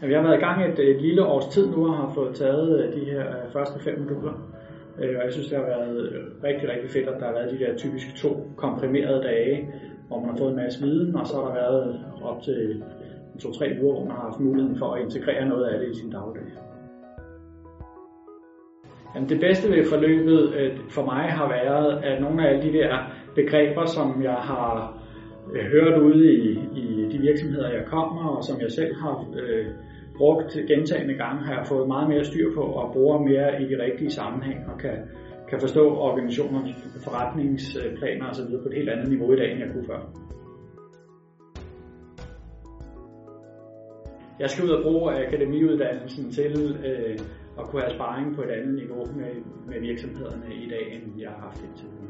Vi har været i gang et, et lille års tid nu og har fået taget øh, de her øh, første fem moduler. Øh, og jeg synes, det har været rigtig, rigtig fedt, at der har været de der typisk to komprimerede dage, hvor man har fået en masse viden, og så har der været op til to-tre uger, hvor man har haft muligheden for at integrere noget af det i sin dagligdag. Jamen, det bedste ved forløbet for mig har været, at nogle af alle de der begreber, som jeg har øh, hørt ude i, i de virksomheder, jeg kommer, og som jeg selv har øh, brugt gentagende gange, har jeg fået meget mere styr på og bruger mere i de rigtige sammenhæng og kan, kan forstå organisationers forretningsplaner osv. på et helt andet niveau i dag, end jeg kunne før. Jeg skal ud og bruge akademiuddannelsen til øh, at kunne have sparring på et andet niveau med, med virksomhederne i dag, end jeg har haft indtil nu.